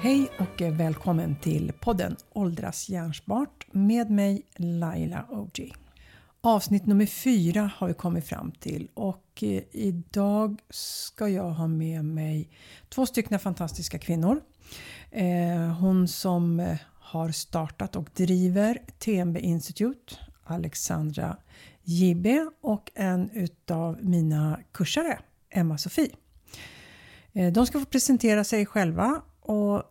Hej och välkommen till podden Åldras hjärnsmart med mig Laila Oji Avsnitt nummer fyra har vi kommit fram till och eh, idag ska jag ha med mig två stycken fantastiska kvinnor. Eh, hon som eh, har startat och driver TMB Institute, Alexandra JB och en utav mina kursare, Emma-Sofie. Eh, de ska få presentera sig själva och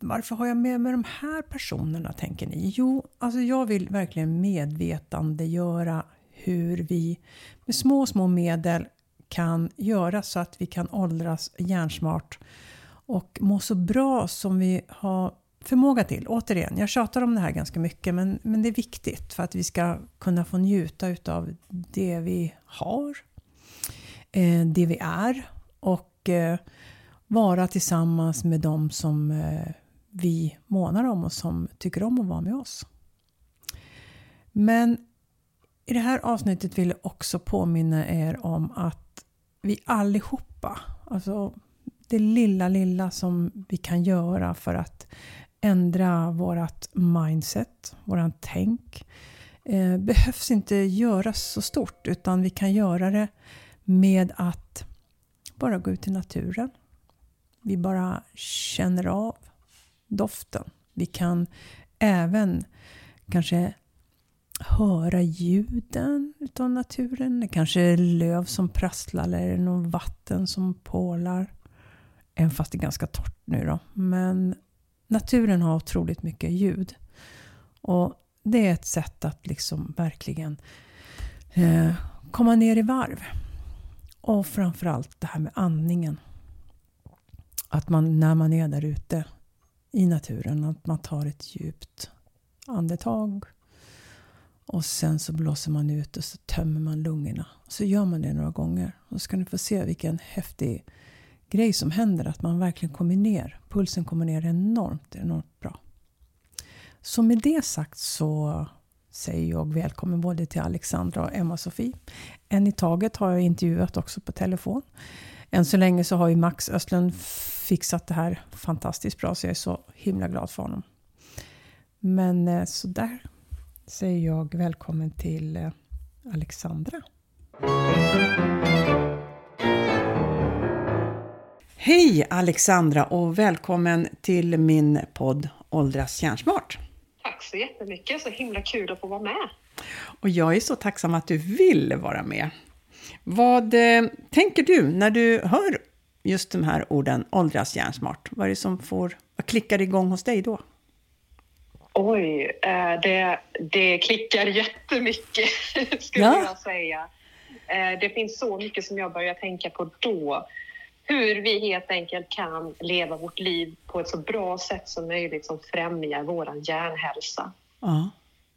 varför har jag med mig de här personerna tänker ni? Jo, alltså jag vill verkligen medvetandegöra hur vi med små, små medel kan göra så att vi kan åldras hjärnsmart och må så bra som vi har förmåga till. Återigen, jag tjatar om det här ganska mycket men, men det är viktigt för att vi ska kunna få njuta utav det vi har, eh, det vi är och eh, vara tillsammans med dem som eh, vi månar om och som tycker om att vara med oss. Men i det här avsnittet vill jag också påminna er om att vi allihopa, alltså det lilla, lilla som vi kan göra för att ändra vårat mindset, våran tänk, eh, behövs inte göras så stort utan vi kan göra det med att bara gå ut i naturen, vi bara känner av doften. Vi kan även kanske höra ljuden utav naturen. Det kanske är löv som prasslar eller någon vatten som pålar. Även fast det är ganska torrt nu då. Men naturen har otroligt mycket ljud. Och det är ett sätt att liksom verkligen eh, komma ner i varv. Och framförallt det här med andningen. Att man när man är där ute i naturen, att man tar ett djupt andetag och sen så blåser man ut och så tömmer man lungorna. Så gör man det några gånger. Och så ska ni få se vilken häftig grej som händer. Att man verkligen kommer ner. Pulsen kommer ner enormt, enormt bra. Så med det sagt så säger jag välkommen både till Alexandra och Emma-Sofie. En i taget har jag intervjuat också på telefon. Än så länge så har ju Max Östlund fixat det här fantastiskt bra så jag är så himla glad för honom. Men eh, så där säger jag välkommen till eh, Alexandra. Hej Alexandra och välkommen till min podd Åldras hjärnsmart. Tack så jättemycket, så himla kul att få vara med. Och jag är så tacksam att du vill vara med. Vad eh, tänker du när du hör just de här orden åldras hjärnsmart? Vad är det som får, vad klickar igång hos dig då? Oj, eh, det, det klickar jättemycket skulle ja. jag säga. Eh, det finns så mycket som jag börjar tänka på då. Hur vi helt enkelt kan leva vårt liv på ett så bra sätt som möjligt som främjar vår hjärnhälsa. Ja.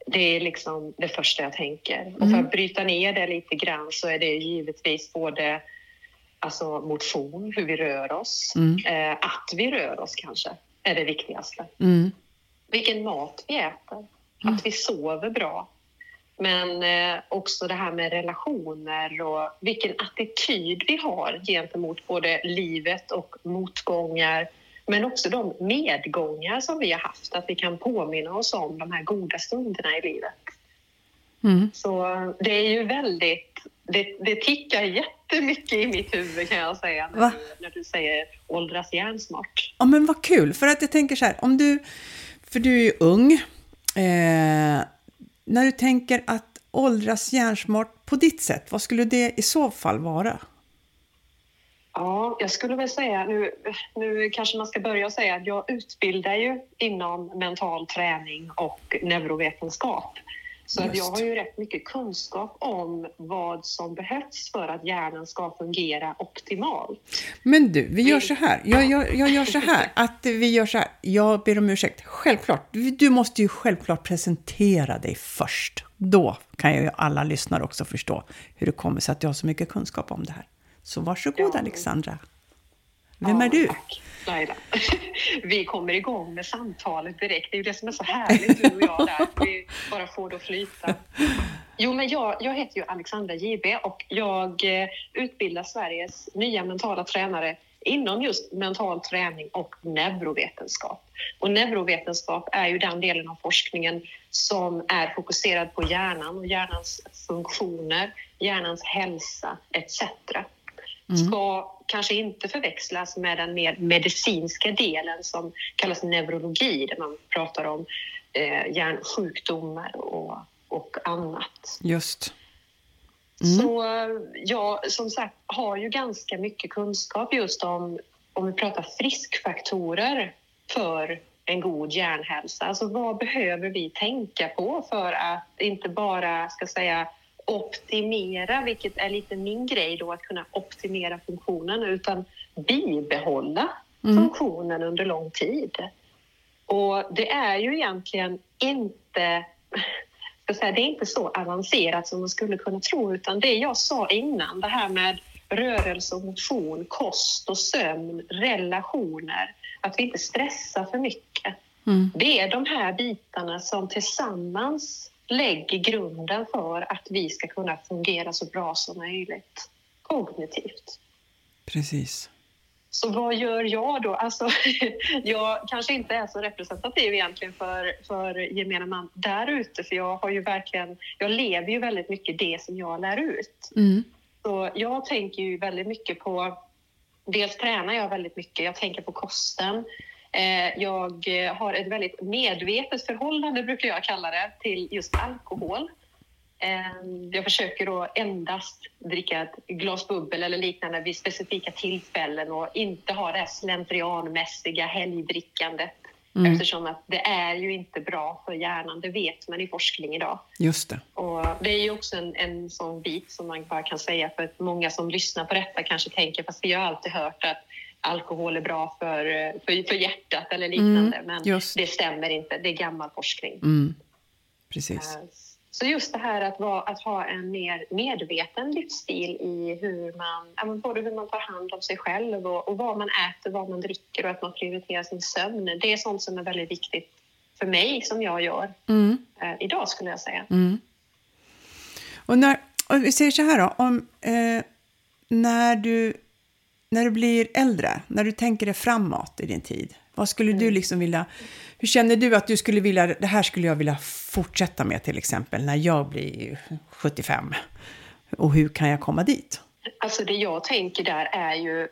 Det är liksom det första jag tänker. Mm. Och för mm. att bryta ner det lite grann så är det givetvis både alltså motion, hur vi rör oss, mm. eh, att vi rör oss kanske är det viktigaste. Mm. Vilken mat vi äter, mm. att vi sover bra. Men eh, också det här med relationer och vilken attityd vi har gentemot både livet och motgångar men också de medgångar som vi har haft, att vi kan påminna oss om de här goda stunderna i livet. Mm. Så det är ju väldigt, det, det tickar jättemycket i mitt huvud kan jag säga när, du, när du säger åldras hjärnsmart. Ja men vad kul, för att jag tänker så här, om du, för du är ju ung, eh, när du tänker att åldras hjärnsmart på ditt sätt, vad skulle det i så fall vara? Ja, jag skulle väl säga, nu, nu kanske man ska börja säga att jag utbildar ju inom mental träning och neurovetenskap. Så att jag har ju rätt mycket kunskap om vad som behövs för att hjärnan ska fungera optimalt. Men du, vi gör så här. Jag, jag, jag gör så här. Att vi gör så här. Jag ber om ursäkt. Självklart. Du måste ju självklart presentera dig först. Då kan ju alla lyssnare också förstå hur det kommer sig att du har så mycket kunskap om det här. Så varsågod ja. Alexandra. Vem ja, är du? Tack. Vi kommer igång med samtalet direkt. Det är ju det som är så härligt, du och jag där. Vi bara får det att flyta. Jo, men jag, jag heter ju Alexandra JB och jag eh, utbildar Sveriges nya mentala tränare inom just mental träning och neurovetenskap. Och neurovetenskap är ju den delen av forskningen som är fokuserad på hjärnan och hjärnans funktioner, hjärnans hälsa etc. Mm. Ska kanske inte förväxlas med den mer medicinska delen som kallas neurologi där man pratar om eh, hjärnsjukdomar och, och annat. Just. Mm. Så jag som sagt har ju ganska mycket kunskap just om, om vi pratar friskfaktorer för en god hjärnhälsa. Alltså vad behöver vi tänka på för att inte bara ska säga optimera, vilket är lite min grej då, att kunna optimera funktionen, utan bibehålla mm. funktionen under lång tid. Och det är ju egentligen inte ska säga, det är inte så avancerat som man skulle kunna tro, utan det jag sa innan, det här med rörelse och motion, kost och sömn, relationer, att vi inte stressar för mycket. Mm. Det är de här bitarna som tillsammans lägger grunden för att vi ska kunna fungera så bra som möjligt kognitivt. Precis. Så vad gör jag då? Alltså, jag kanske inte är så representativ egentligen för, för gemene man där ute, för jag har ju verkligen, jag lever ju väldigt mycket det som jag lär ut. Mm. Så jag tänker ju väldigt mycket på, dels tränar jag väldigt mycket, jag tänker på kosten. Eh, jag har ett väldigt medvetet förhållande, brukar jag kalla det, till just alkohol. Ehm, jag försöker då endast dricka ett glas bubbel eller liknande vid specifika tillfällen och inte ha det slentrianmässiga helgdrickandet. Mm. Eftersom att det är ju inte bra för hjärnan, det vet man i forskning idag. Just det. Och det är ju också en, en sån bit som man bara kan säga för att många som lyssnar på detta kanske tänker, fast vi har alltid hört att alkohol är bra för, för, för hjärtat eller liknande, mm, men det stämmer inte. Det är gammal forskning. Mm. Precis. Så just det här att, vara, att ha en mer medveten livsstil i hur man, både hur man tar hand om sig själv och, och vad man äter, vad man dricker och att man prioriterar sin sömn. Det är sånt som är väldigt viktigt för mig som jag gör mm. eh, idag skulle jag säga. Mm. Och när, och vi säger så här då, om, eh, när, du, när du blir äldre, när du tänker dig framåt i din tid, vad skulle mm. du liksom vilja hur känner du att du skulle vilja, det här skulle jag vilja fortsätta med till exempel när jag blir 75? Och hur kan jag komma dit? Alltså det jag tänker där är ju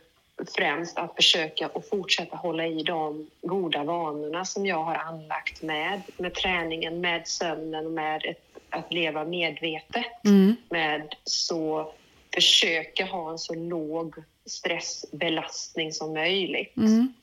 främst att försöka och fortsätta hålla i de goda vanorna som jag har anlagt med, med träningen, med sömnen och med ett, att leva medvetet. Mm. Med så försöka ha en så låg stressbelastning som möjligt. Mm.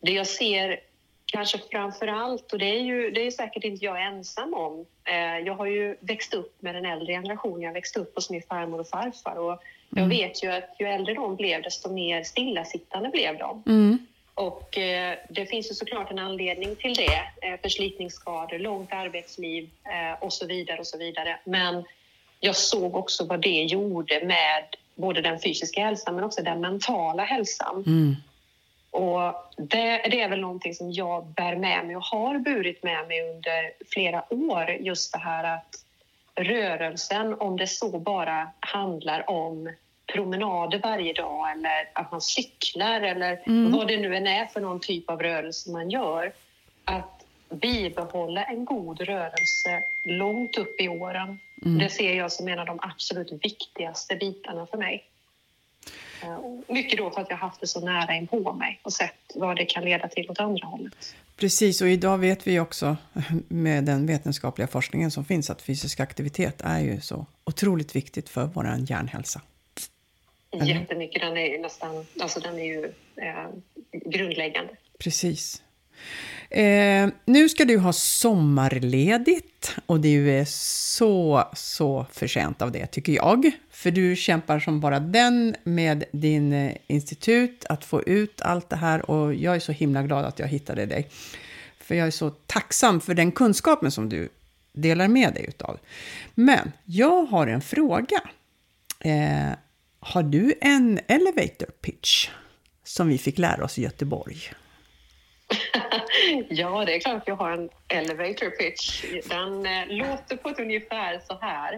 Det jag ser kanske framför allt, och det är ju det är säkert inte jag ensam om. Eh, jag har ju växt upp med den äldre generationen. Jag växte upp hos min farmor och farfar och jag mm. vet ju att ju äldre de blev desto mer stillasittande blev de. Mm. Och eh, det finns ju såklart en anledning till det. Eh, förslitningsskador, långt arbetsliv eh, och så vidare och så vidare. Men jag såg också vad det gjorde med både den fysiska hälsan men också den mentala hälsan. Mm. Och det, det, är väl någonting som jag bär med mig och har burit med mig under flera år. Just det här att rörelsen, om det så bara handlar om promenader varje dag eller att man cyklar eller mm. vad det nu än är för någon typ av rörelse man gör. Att bibehålla en god rörelse långt upp i åren. Mm. Det ser jag som en av de absolut viktigaste bitarna för mig. Eh, mycket då för att jag haft det så nära in på mig och sett vad det kan leda till åt andra hållet. Precis, och idag vet vi också med den vetenskapliga forskningen som finns att fysisk aktivitet är ju så otroligt viktigt för vår hjärnhälsa. Jättemycket, den är nästan, alltså den är ju eh, grundläggande. Precis. Eh, nu ska du ha sommarledigt och du är eh, så, så förtjänt av det tycker jag. För du kämpar som bara den med din eh, institut att få ut allt det här och jag är så himla glad att jag hittade dig. För jag är så tacksam för den kunskapen som du delar med dig utav. Men jag har en fråga. Eh, har du en elevator pitch som vi fick lära oss i Göteborg? ja, det är klart att jag har en elevator pitch. Den eh, låter på ett ungefär så här.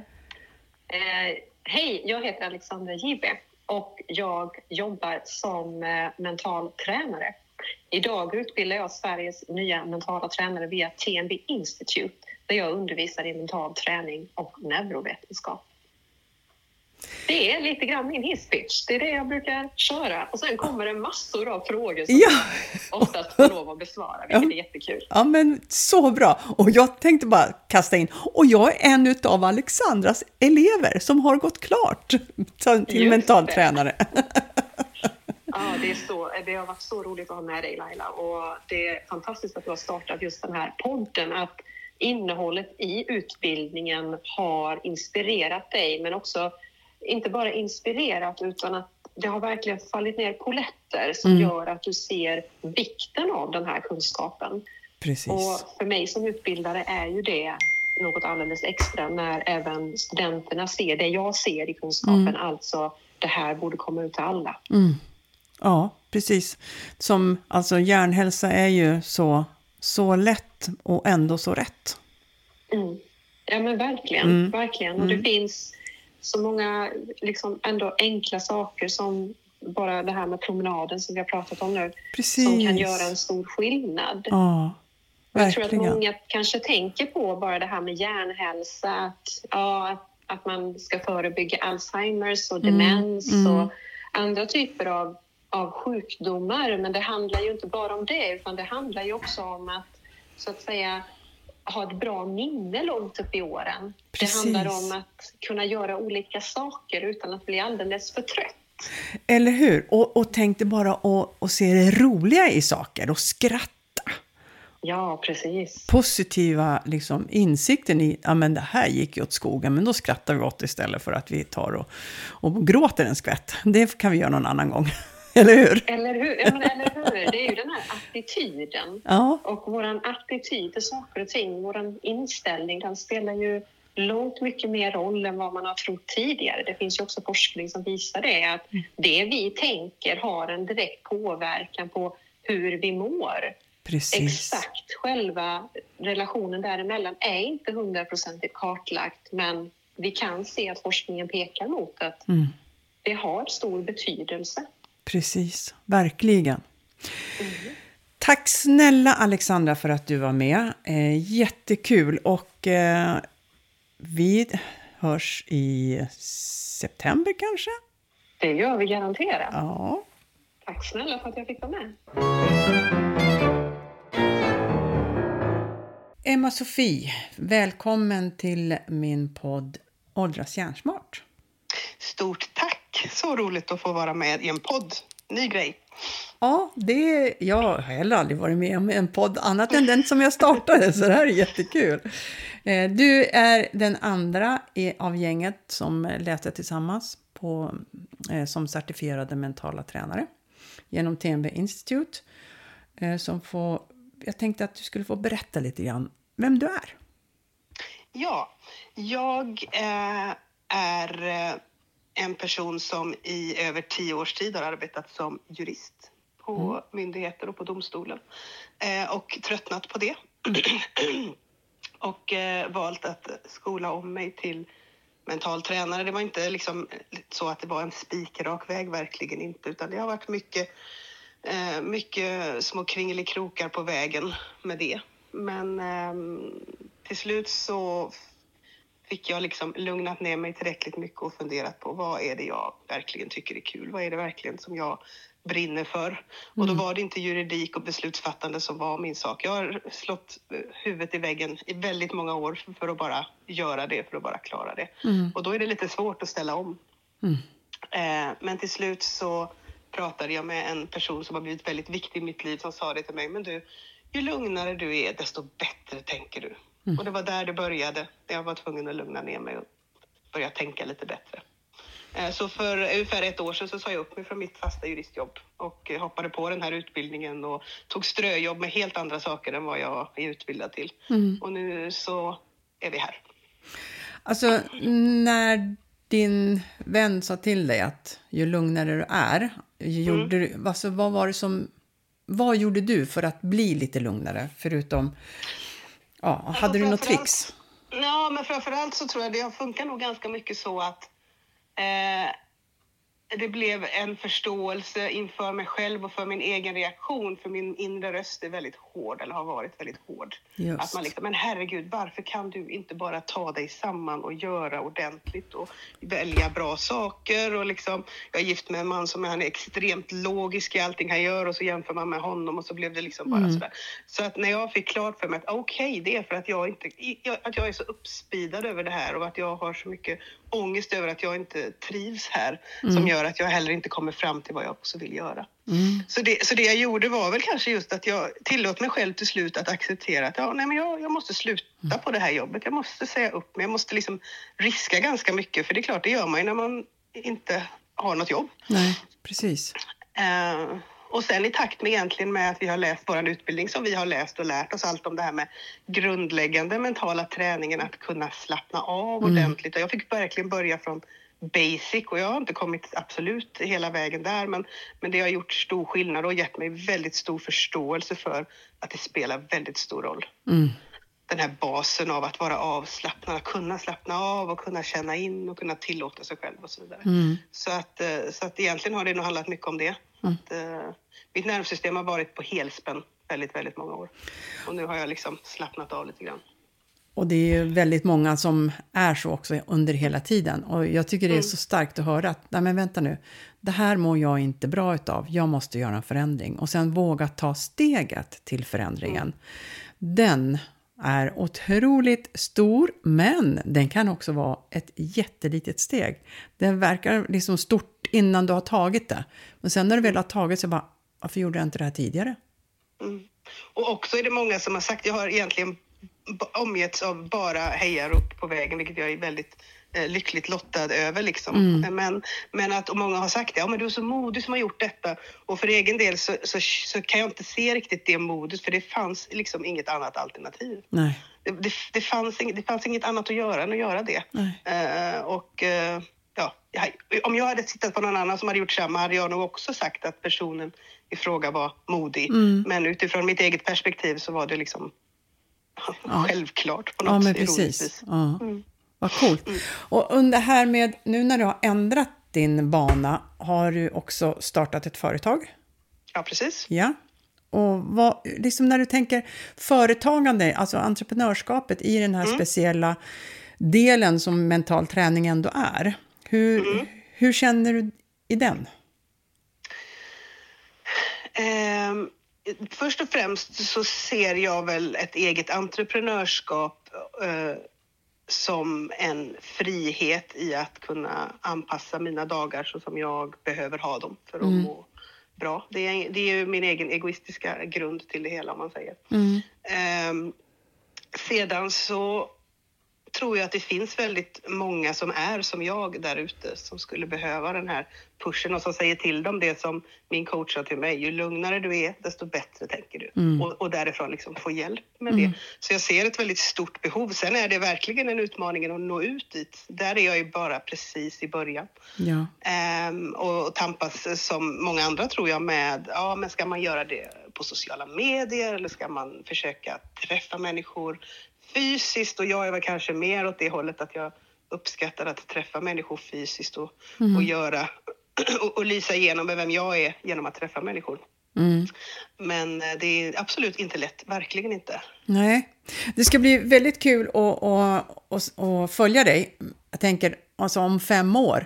Eh, Hej, jag heter Alexandra Gibe och jag jobbar som eh, mental tränare. Idag utbildar jag Sveriges nya mentala tränare via TNB Institute där jag undervisar i mental träning och neurovetenskap. Det är lite grann min hisspitch. Det är det jag brukar köra. Och sen kommer det massor av frågor som Ja. jag oftast får lov att besvara, vilket är jättekul. Ja, men så bra. Och jag tänkte bara kasta in, och jag är en av Alexandras elever som har gått klart till Just mental det. tränare. Ja, det, är så, det har varit så roligt att ha med dig Laila och det är fantastiskt att du har startat just den här podden. Att innehållet i utbildningen har inspirerat dig men också inte bara inspirerat utan att det har verkligen fallit ner poletter som Mm. gör att du ser vikten av den här kunskapen. Precis. Och för mig som utbildare är ju det något alldeles extra när även studenterna ser det jag ser i kunskapen, alltså det här borde komma ut till alla. Mm. Ja, precis. Som, alltså hjärnhälsa är ju så, så lätt och ändå så rätt. Mm. Ja men verkligen, Mm. verkligen. Och det finns så många liksom ändå enkla saker som bara det här med promenaden som vi har pratat om nu, Precis. som kan göra en stor skillnad. Ja, Jag tror att verkligen. många kanske tänker på bara det här med hjärnhälsa, att, ja, att, att man ska förebygga Alzheimers och demens mm. och andra typer av, av sjukdomar. Men det handlar ju inte bara om det, utan det handlar ju också om att så att säga ha ett bra minne långt upp i åren. Precis. Det handlar om att kunna göra olika saker utan att bli alldeles för trött. Eller hur? Och, och tänk dig bara att att se det roliga i saker och skratta. Ja, precis. Positiva liksom, insikten i ja men det här gick ju åt skogen, men då skrattar vi åt istället för att vi tar och, och gråter en skvätt. Det kan vi göra någon annan gång. Eller hur? Eller hur? Ja, men eller hur? Det är ju den här attityden. Ja, Och vår attityd till saker och ting, vår inställning, den spelar ju långt mycket mer roll än vad man har trott tidigare. Det finns ju också forskning som visar det, att det vi tänker har en direkt påverkan på hur vi mår. precis. Exakt själva relationen däremellan är inte hundraprocentigt kartlagt, men vi kan se att forskningen pekar mot att Mm, det har stor betydelse. precis, verkligen. Tack snälla Alexandra för att du var med. Eh, jättekul och eh, vi hörs i september kanske? Det gör vi garanterat. Ja. Tack snälla för att jag fick vara med. Emma-Sofie, välkommen till min podd Åldras hjärnsmart. Stort tack! Så roligt att få vara med i en podd. Ny grej. Ja, det, jag har heller aldrig varit med om en podd annat än den som jag startade, så det här är jättekul. Eh, Du är den andra av gänget som läste tillsammans på, eh, som certifierade mentala tränare genom TNB Institute. Eh, Som får, jag tänkte att du skulle få berätta lite grann vem du är. Ja, jag är en person som i över tio års tid har arbetat som jurist på myndigheter och på domstolen eh, och tröttnat på det. och eh, valt att skola om mig till mental tränare. Det var inte liksom så att det var en spikrak väg, verkligen inte, utan det har varit mycket, eh, mycket små kringelikrokar på vägen med det. Men ehm, till slut så fick jag liksom lugnat ner mig tillräckligt mycket och funderat på vad är det jag verkligen tycker är kul? Vad är det verkligen som jag brinner för? Och då var det inte juridik och beslutsfattande som var min sak. Jag har slått eh, huvudet i väggen i väldigt många år för att bara göra det, för att bara klara det. Och då är det lite svårt att ställa om. Eh, men till slut så pratade jag med en person som har blivit väldigt viktig i mitt liv som sa det till mig. Men du, ju lugnare du är, desto bättre tänker du. Och det var där det började. Jag var tvungen att lugna ner mig och börja tänka lite bättre. Eh, Så för ungefär ett år sedan så sa jag upp mig från mitt fasta juristjobb och hoppade på den här utbildningen och tog ströjobb med helt andra saker än vad jag är utbildad till. Och nu så är vi här. Alltså, när din vän sa till dig att ju lugnare du är, gjorde du, alltså, vad var det som vad gjorde du för att bli lite lugnare? Förutom, ja, hade du något tricks? Ja, men framförallt så tror jag det funkar nog ganska mycket så att eh, det blev en förståelse inför mig själv och för min egen reaktion. För min inre röst är väldigt hård, eller har varit väldigt hård. Just. Att man liksom, men herregud, varför kan du inte bara ta dig samman och göra ordentligt och välja bra saker? Och liksom, jag är gift med en man som är, han är extremt logisk i allting han gör och så jämför man med honom och så blev det liksom bara Mm. sådär. Så att när jag fick klart för mig att okej, det är för att jag, inte, att jag är så uppspidad över det här och att jag har så mycket ångest över att jag inte trivs här som gör att jag heller inte kommer fram till vad jag också vill göra. Mm. Så det, så det jag gjorde var väl kanske just att jag tillåt mig själv till slut att acceptera att ja, nej, men jag, jag måste sluta på det här jobbet. Jag måste säga upp mig. Jag måste liksom riska ganska mycket. För det är klart, det gör man ju när man inte har något jobb. Nej, precis. Eh, och sen i takt med egentligen med att vi har läst vår utbildning som vi har läst och lärt oss allt om det här med grundläggande mentala träningen, att kunna slappna av ordentligt. Och jag fick verkligen börja från basic och jag har inte kommit absolut hela vägen där men, men det har gjort stor skillnad och gett mig väldigt stor förståelse för att det spelar väldigt stor roll. Mm. Den här basen av att vara avslappnad, att kunna slappna av och kunna känna in och kunna tillåta sig själv och så vidare. Mm. Så att, eh, så att egentligen har det nog handlat mycket om det. Mm. Att, eh, mitt nervsystem har varit på helspänn väldigt, väldigt många år. Och nu har jag liksom slappnat av lite grann. Och det är väldigt många som är så också under hela tiden. Och jag tycker det är Mm. så starkt att höra att, nej men vänta nu, det här mår jag inte bra utav, jag måste göra en förändring. Och sen våga ta steget till förändringen. Mm. Den är otroligt stor, men den kan också vara ett jättelitet steg. Den verkar liksom stort innan du har tagit det. Men sen när du väl har tagit så bara, varför gjorde jag inte det här tidigare? Mm. Och också är det många som har sagt, jag har egentligen omgetts av bara hejarop på vägen, vilket jag är väldigt eh, lyckligt lottad över. Liksom. Mm. Men, men att och många har sagt det, ja men du är så modig som har gjort detta. Och för egen del så, så, så kan jag inte se riktigt det modet, för det fanns liksom inget annat alternativ. Nej, Det, det, det, fanns, inget, det fanns inget annat att göra än att göra det. Eh, och eh, ja, om jag hade tittat på någon annan som hade gjort samma hade jag nog också sagt att personen i fråga var modig. Mm. Men utifrån mitt eget perspektiv så var det liksom Ja. självklart på något Ja, men precis. vis. Ja. Mm. Vad coolt. Och under här med, nu när du har ändrat din bana, har du också startat ett företag? Ja, precis. Ja. Och vad, liksom när du tänker företagande, alltså entreprenörskapet i den här speciella delen som mental träning ändå är. Hur, hur känner du i den? Ehm, först och främst så ser jag väl ett eget entreprenörskap eh, som en frihet i att kunna anpassa mina dagar så som jag behöver ha dem för att må bra. Det är, det är ju min egen egoistiska grund till det hela om man säger. Ehm, sedan så tror jag att det finns väldigt många som är som jag där ute som skulle behöva den här pushen och som säger till dem det som min coach sa till mig. Ju lugnare du är, desto bättre tänker du. Och, och därifrån liksom få hjälp med det. Så jag ser ett väldigt stort behov. Sen är det verkligen en utmaning att nå ut dit. Där är jag ju bara precis i början. Ja. Ehm, och tampas som många andra tror jag med, ja men ska man göra det på sociala medier eller ska man försöka träffa människor fysiskt? Och jag är väl kanske mer åt det hållet att jag uppskattar att träffa människor fysiskt och, och göra och, och lysa igenom med vem jag är genom att träffa människor. Mm. Men eh, det är absolut inte lätt, verkligen inte. Nej, det ska bli väldigt kul att, att, att, följa dig. Jag tänker alltså om fem år,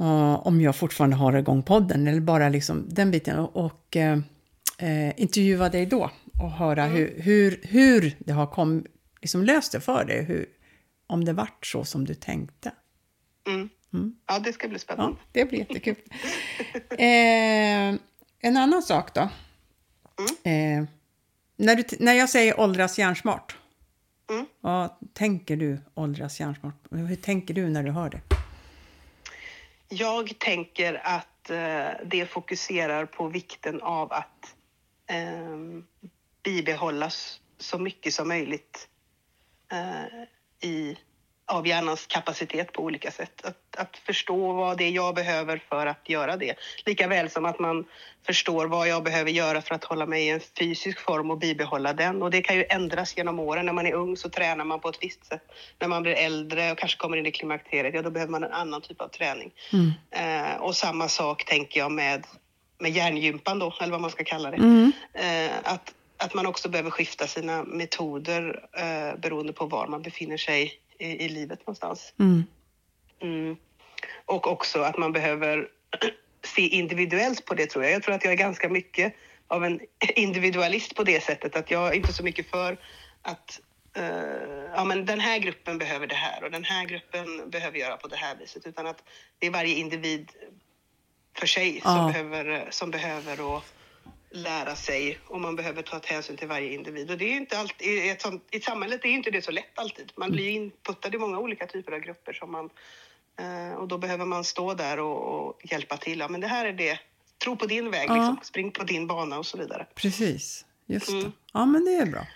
eh, om jag fortfarande har igång podden, eller bara liksom den biten, och, och eh, eh, intervjua dig då och höra hur, hur, hur det har kom, liksom löst det för dig, hur, om det vart så som du tänkte. Mm. Ja, det ska bli Ja, spännande. det blir jättekul. eh, en annan sak då. Eh, när, du, när jag säger åldras hjärnsmart, Mm. vad tänker du åldras hjärnsmart? Hur tänker du när du hör det? Jag tänker att eh, det fokuserar på vikten av att eh, bibehållas så mycket som möjligt eh, i av hjärnans kapacitet på olika sätt. Att, att förstå vad det är jag behöver för att göra det. Lika väl som att man förstår vad jag behöver göra för att hålla mig i en fysisk form och bibehålla den. Och det kan ju ändras genom åren. När man är ung så tränar man på ett visst sätt. När man blir äldre och kanske kommer in i klimakteriet, ja då behöver man en annan typ av träning. Mm. Eh, och samma sak tänker jag med, med hjärngympan då, eller vad man ska kalla det. Mm. Eh, att, att man också behöver skifta sina metoder eh, beroende på var man befinner sig i, i livet någonstans. Mm. Mm. Och också att man behöver se individuellt på det tror jag. Jag tror att jag är ganska mycket av en individualist på det sättet att jag är inte så mycket för att uh, ja, men den här gruppen behöver det här och den här gruppen behöver göra på det här viset utan att det är varje individ för sig som ja. behöver, som behöver och lära sig och man behöver ta hänsyn till varje individ. Och det är inte alltid, i, ett sånt, I samhället är inte det så lätt alltid. Man blir inputtad i många olika typer av grupper som man, eh, och då behöver man stå där och, och, hjälpa till. Ja, men det här är det. Tro på din väg, ja. liksom. spring på din bana och så vidare. Precis, just det. Mm. Ja, men det är bra.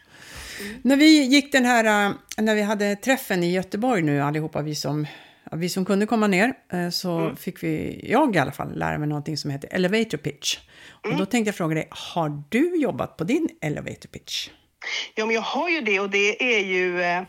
Mm. När vi gick den här, eh, när vi hade träffen i Göteborg nu allihopa, vi som vi som kunde komma ner eh, så mm. fick vi, jag i alla fall, lära mig någonting som heter elevator pitch. Mm. Och då tänkte jag fråga dig, har du jobbat på din elevator pitch? Ja, men jag har ju det och det är ju eh, eh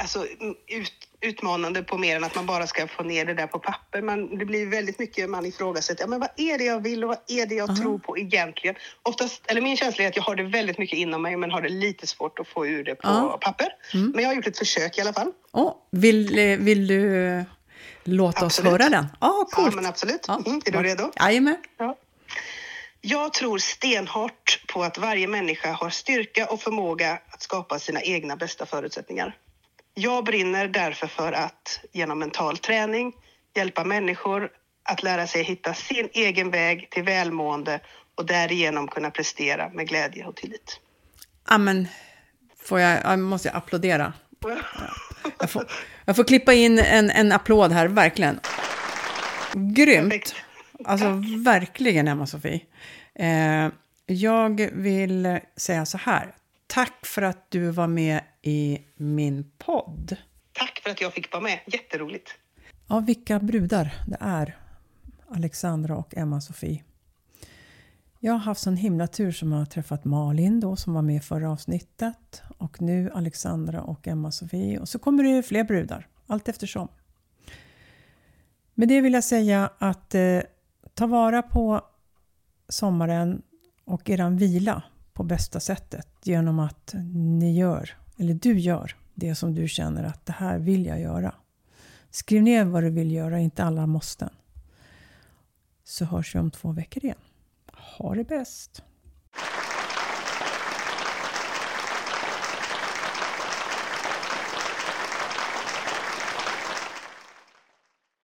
alltså, ut, utmanande på mer än att man bara ska få ner det där på papper. Man, det blir väldigt mycket man ifrågasätter. Ja, men vad är det jag vill och vad är det jag -huh. tror på egentligen? Oftast, eller min känsla är att jag har det väldigt mycket inom mig men har det lite svårt att få ur det på -huh. papper. Mm. Men jag har gjort ett försök i alla fall. Oh, vill, eh, vill du eh, låta absolut. oss höra den? Oh, coolt. Ja, men absolut. Ja. Mm, är du redo? Jajamän. Ja. Jag tror stenhårt på att varje människa har styrka och förmåga att skapa sina egna bästa förutsättningar. Jag brinner därför för att genom mental träning hjälpa människor att lära sig hitta sin egen väg till välmående och därigenom kunna prestera med glädje och tillit. Amen. Får jag, jag måste jag applådera. Jag får, jag får klippa in en, en applåd här, verkligen. Grymt. Alltså verkligen, Emma-Sofie. Eh, jag vill säga så här. Tack för att du var med i min podd. Tack för att jag fick vara med. Jätteroligt. Ja, vilka brudar det är. Alexandra och Emma-Sofie. Jag har haft sån himla tur som har träffat Malin då som var med i förra avsnittet och nu Alexandra och Emma-Sofie och så kommer det fler brudar allt eftersom. Med det vill jag säga att eh, ta vara på sommaren och eran vila på bästa sättet genom att ni gör, eller du gör, det som du känner att det här vill jag göra. Skriv ner vad du vill göra, inte alla måsten. Så hörs vi om två veckor igen. Ha det bäst!